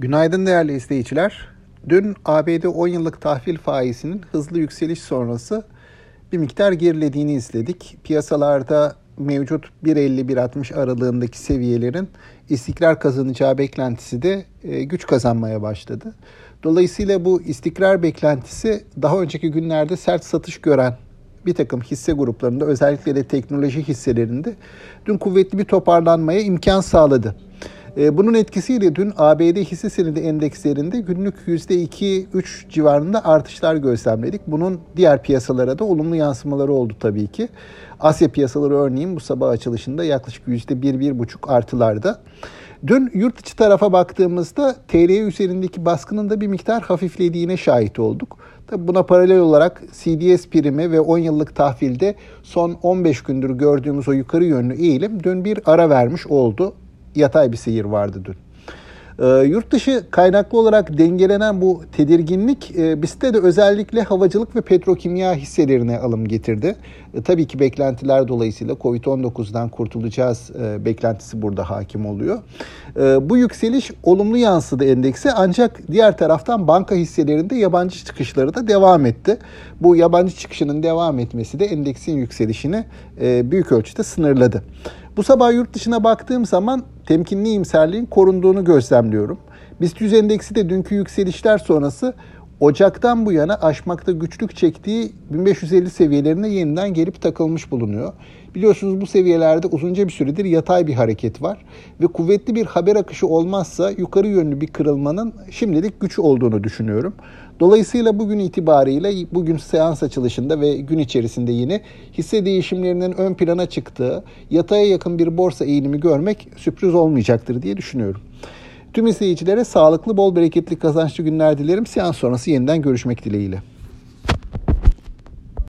Günaydın değerli izleyiciler. Dün ABD 10 yıllık tahvil faizinin hızlı yükseliş sonrası bir miktar gerilediğini izledik. Piyasalarda mevcut 1.50-1.60 aralığındaki seviyelerin istikrar kazanacağı beklentisi de e, güç kazanmaya başladı. Dolayısıyla bu istikrar beklentisi daha önceki günlerde sert satış gören bir takım hisse gruplarında özellikle de teknoloji hisselerinde dün kuvvetli bir toparlanmaya imkan sağladı. E, bunun etkisiyle dün ABD hisse senedi endekslerinde günlük %2-3 civarında artışlar gözlemledik. Bunun diğer piyasalara da olumlu yansımaları oldu tabii ki. Asya piyasaları örneğin bu sabah açılışında yaklaşık %1-1,5 artılarda. Dün yurt içi tarafa baktığımızda TL üzerindeki baskının da bir miktar hafiflediğine şahit olduk. Tabi buna paralel olarak CDS primi ve 10 yıllık tahvilde son 15 gündür gördüğümüz o yukarı yönlü eğilim dün bir ara vermiş oldu yatay bir seyir vardı dün. E, yurt dışı kaynaklı olarak dengelenen bu tedirginlik e, bizde de özellikle havacılık ve petrokimya hisselerine alım getirdi. E, tabii ki beklentiler dolayısıyla Covid-19'dan kurtulacağız e, beklentisi burada hakim oluyor. E, bu yükseliş olumlu yansıdı endekse ancak diğer taraftan banka hisselerinde yabancı çıkışları da devam etti. Bu yabancı çıkışının devam etmesi de endeksin yükselişini büyük ölçüde sınırladı. Bu sabah yurt dışına baktığım zaman temkinli iyimserliğin korunduğunu gözlemliyorum. BIST 100 endeksi de dünkü yükselişler sonrası Ocak'tan bu yana aşmakta güçlük çektiği 1550 seviyelerine yeniden gelip takılmış bulunuyor. Biliyorsunuz bu seviyelerde uzunca bir süredir yatay bir hareket var ve kuvvetli bir haber akışı olmazsa yukarı yönlü bir kırılmanın şimdilik güç olduğunu düşünüyorum. Dolayısıyla bugün itibariyle bugün seans açılışında ve gün içerisinde yine hisse değişimlerinin ön plana çıktığı yataya yakın bir borsa eğilimi görmek sürpriz olmayacaktır diye düşünüyorum. Tüm izleyicilere sağlıklı, bol bereketli, kazançlı günler dilerim. Seans sonrası yeniden görüşmek dileğiyle.